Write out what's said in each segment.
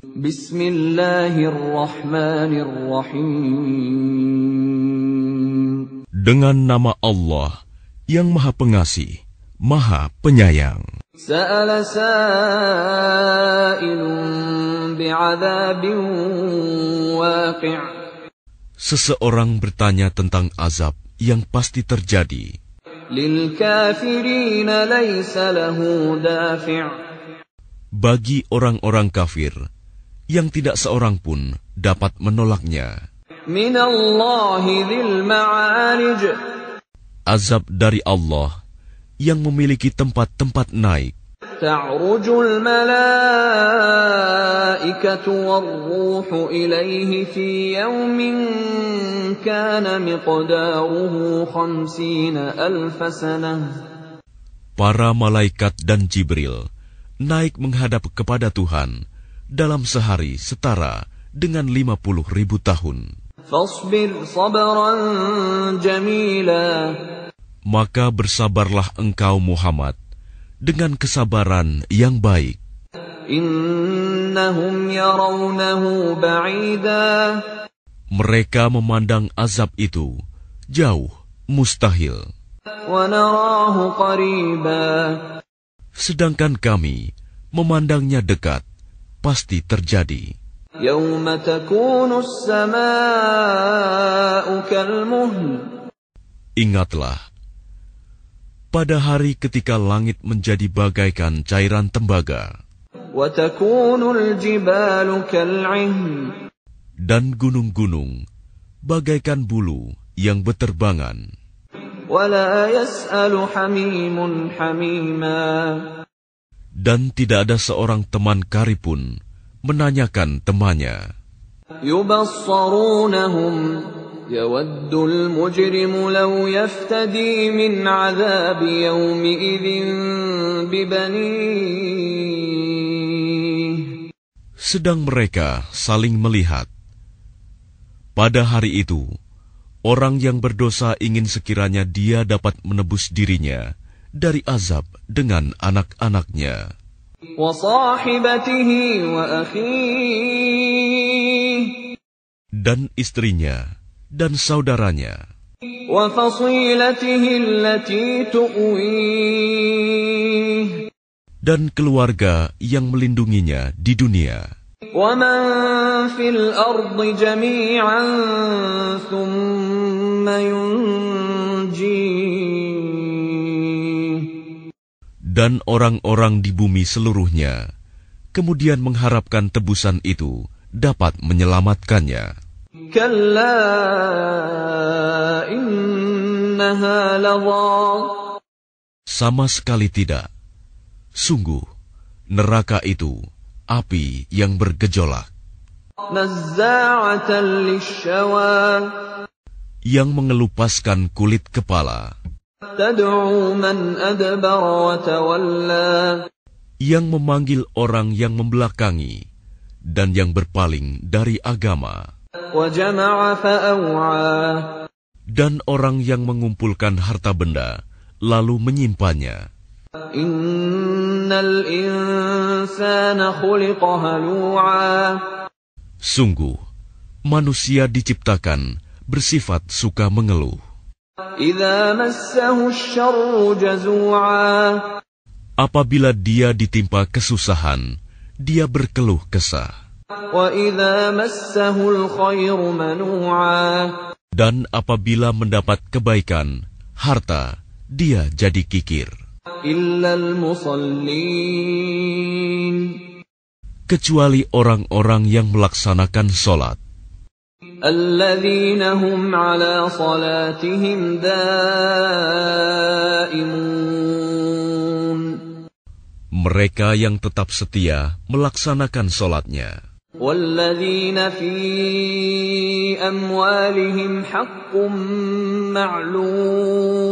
Bismillahirrahmanirrahim. Dengan nama Allah yang Maha Pengasih, Maha Penyayang. Sa'ala waqi'. Seseorang bertanya tentang azab yang pasti terjadi. Laysa lahu dafi'. Bagi orang-orang kafir, yang tidak seorang pun dapat menolaknya. مِنَ اللَّهِ ذِي الْمَعَارِجِ Azab dari Allah yang memiliki tempat-tempat naik. تعرج الملائكة والروح إليه في يوم كان مقداره خمسين ألف سنة Para malaikat dan Jibril naik menghadap kepada Tuhan dalam sehari setara dengan 50 ribu tahun. Maka bersabarlah engkau Muhammad dengan kesabaran yang baik. Mereka memandang azab itu jauh, mustahil. Sedangkan kami memandangnya dekat, pasti terjadi. Ingatlah, pada hari ketika langit menjadi bagaikan cairan tembaga, dan gunung-gunung bagaikan bulu yang beterbangan dan tidak ada seorang teman karipun menanyakan temannya. يبصرونهم يود المجرم لو يفتدي من عذاب يومئذ ببنيه Sedang mereka saling melihat. Pada hari itu, orang yang berdosa ingin sekiranya dia dapat menebus dirinya dari azab dengan anak-anaknya, وصاحبته وأخيه dan istrinya, dan saudaranya, وفصيلته التي تؤويه dan keluarga yang melindunginya di dunia, ومن في الأرض جميعا ثم ينجيه dan orang-orang di bumi seluruhnya, kemudian mengharapkan tebusan itu dapat menyelamatkannya. Sama sekali tidak. Sungguh, neraka itu api yang bergejolak. Yang mengelupaskan kulit kepala yang memanggil orang yang membelakangi dan yang berpaling dari agama, dan orang yang mengumpulkan harta benda lalu menyimpannya. Sungguh, manusia diciptakan bersifat suka mengeluh. Apabila dia ditimpa kesusahan, dia berkeluh kesah. Dan apabila mendapat kebaikan, harta, dia jadi kikir. Kecuali orang-orang yang melaksanakan sholat. الذين هم على صلاتهم دائمون mereka yang tetap setia melaksanakan sholatnya, والذين في أموالهم حق معلوم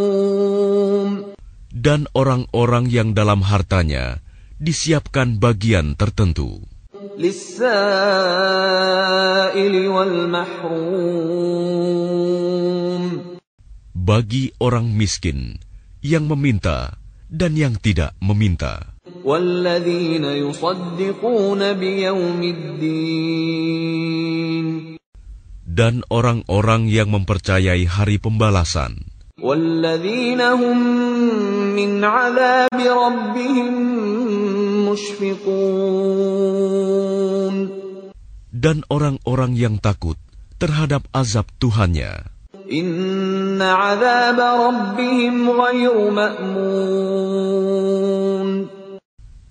dan orang-orang yang dalam hartanya disiapkan bagian tertentu. Bagi orang miskin yang meminta dan yang tidak meminta. Dan orang-orang yang mempercayai hari pembalasan والذين هم من عذاب ربهم مشفقون dan orang-orang yang takut terhadap azab Tuhannya. إن عذاب ربهم غير مأمون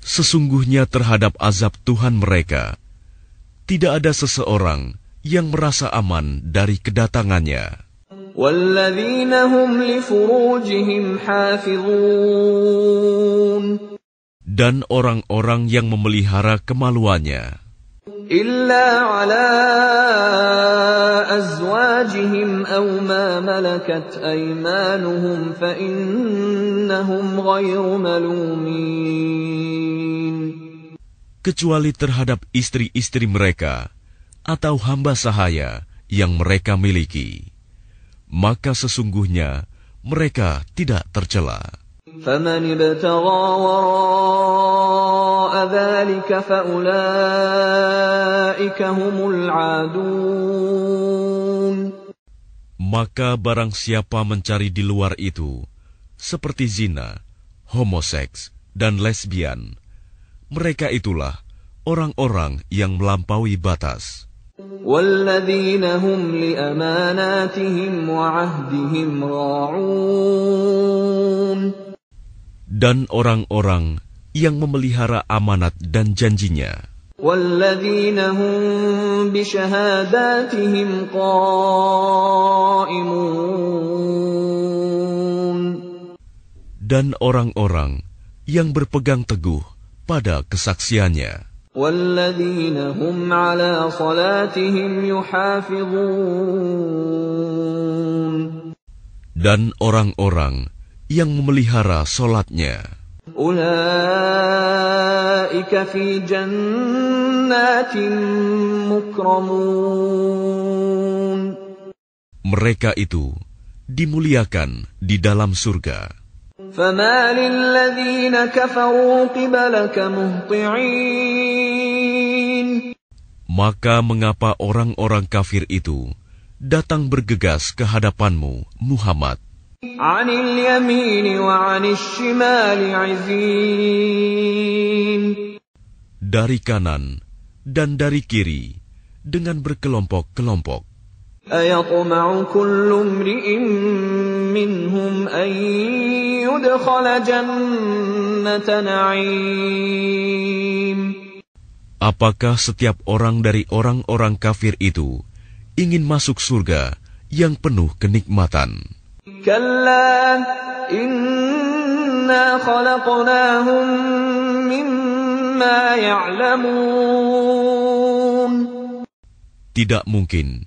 Sesungguhnya terhadap azab Tuhan mereka, tidak ada seseorang yang merasa aman dari kedatangannya. Dan orang-orang yang memelihara kemaluannya. Kecuali terhadap istri-istri mereka atau hamba sahaya yang mereka miliki Maka sesungguhnya mereka tidak tercela. فمن ابتغى وراء ذلك فأولئك هم العادون Maka barang siapa mencari di luar itu, seperti zina, homoseks, dan lesbian, mereka itulah orang-orang yang melampaui batas. والذين هم لأماناتهم وعهدهم راعون Dan orang-orang yang memelihara amanat dan janjinya. والذين هم بشهاداتهم قائمون Dan orang-orang yang berpegang teguh pada kesaksiannya. والذين هم على صلاتهم يحافظون Dan orang-orang yang memelihara solatnya. أولئك في جنات مكرمون Mereka itu dimuliakan di dalam surga. فما للذين كفروا قبلك مهطعين Maka mengapa orang-orang kafir itu datang bergegas ke hadapanmu, Muhammad, عن اليمين وعن الشمال عزين dari kanan dan dari kiri dengan berkelompok-kelompok? أيطمع كل امرئ منهم أن يدخل جنة نعيم Apakah setiap orang dari orang-orang kafir itu ingin masuk surga yang penuh kenikmatan? Tidak mungkin.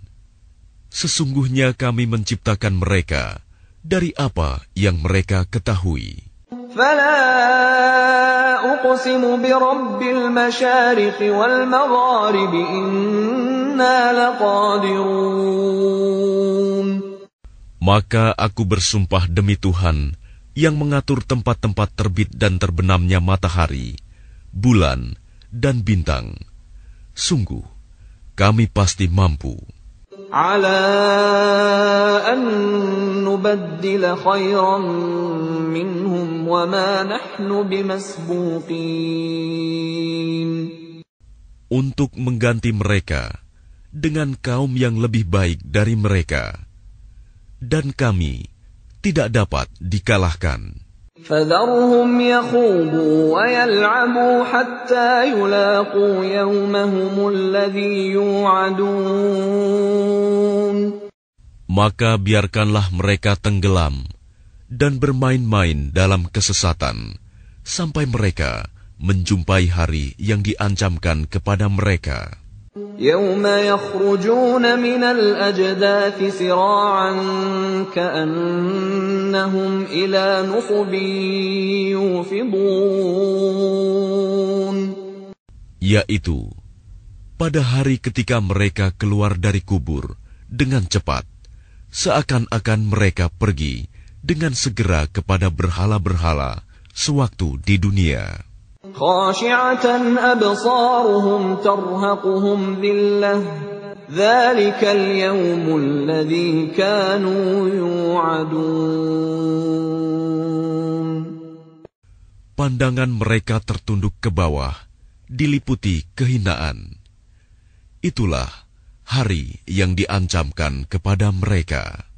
Sesungguhnya kami menciptakan mereka dari apa yang mereka ketahui. فلا أقسم برب المشارق والمغارب إنا لقادرون Maka aku bersumpah demi Tuhan yang mengatur tempat-tempat terbit dan terbenamnya matahari, bulan, dan bintang. Sungguh, kami pasti mampu. على أن نبدل خيرا منهم وما نحن بمسبوقين untuk mengganti mereka dengan kaum yang lebih baik dari mereka, dan kami tidak dapat dikalahkan. فذرهم يخوضوا ويلعبوا حتى يلاقوا يومهم الذي يوعدون Maka biarkanlah mereka tenggelam dan bermain-main dalam kesesatan sampai mereka menjumpai hari yang diancamkan kepada mereka. يوم يخرجون من الأجداث سراعا كأنهم إلى نصب يوفضون Yaitu, pada hari ketika mereka keluar dari kubur dengan cepat, seakan-akan mereka pergi dengan segera kepada berhala-berhala sewaktu di dunia. خاشعة أبصارهم ترهقهم ذلة ذلك اليوم الذي كانوا يوعدون Pandangan mereka tertunduk ke bawah, diliputi kehinaan. Itulah hari yang diancamkan kepada mereka.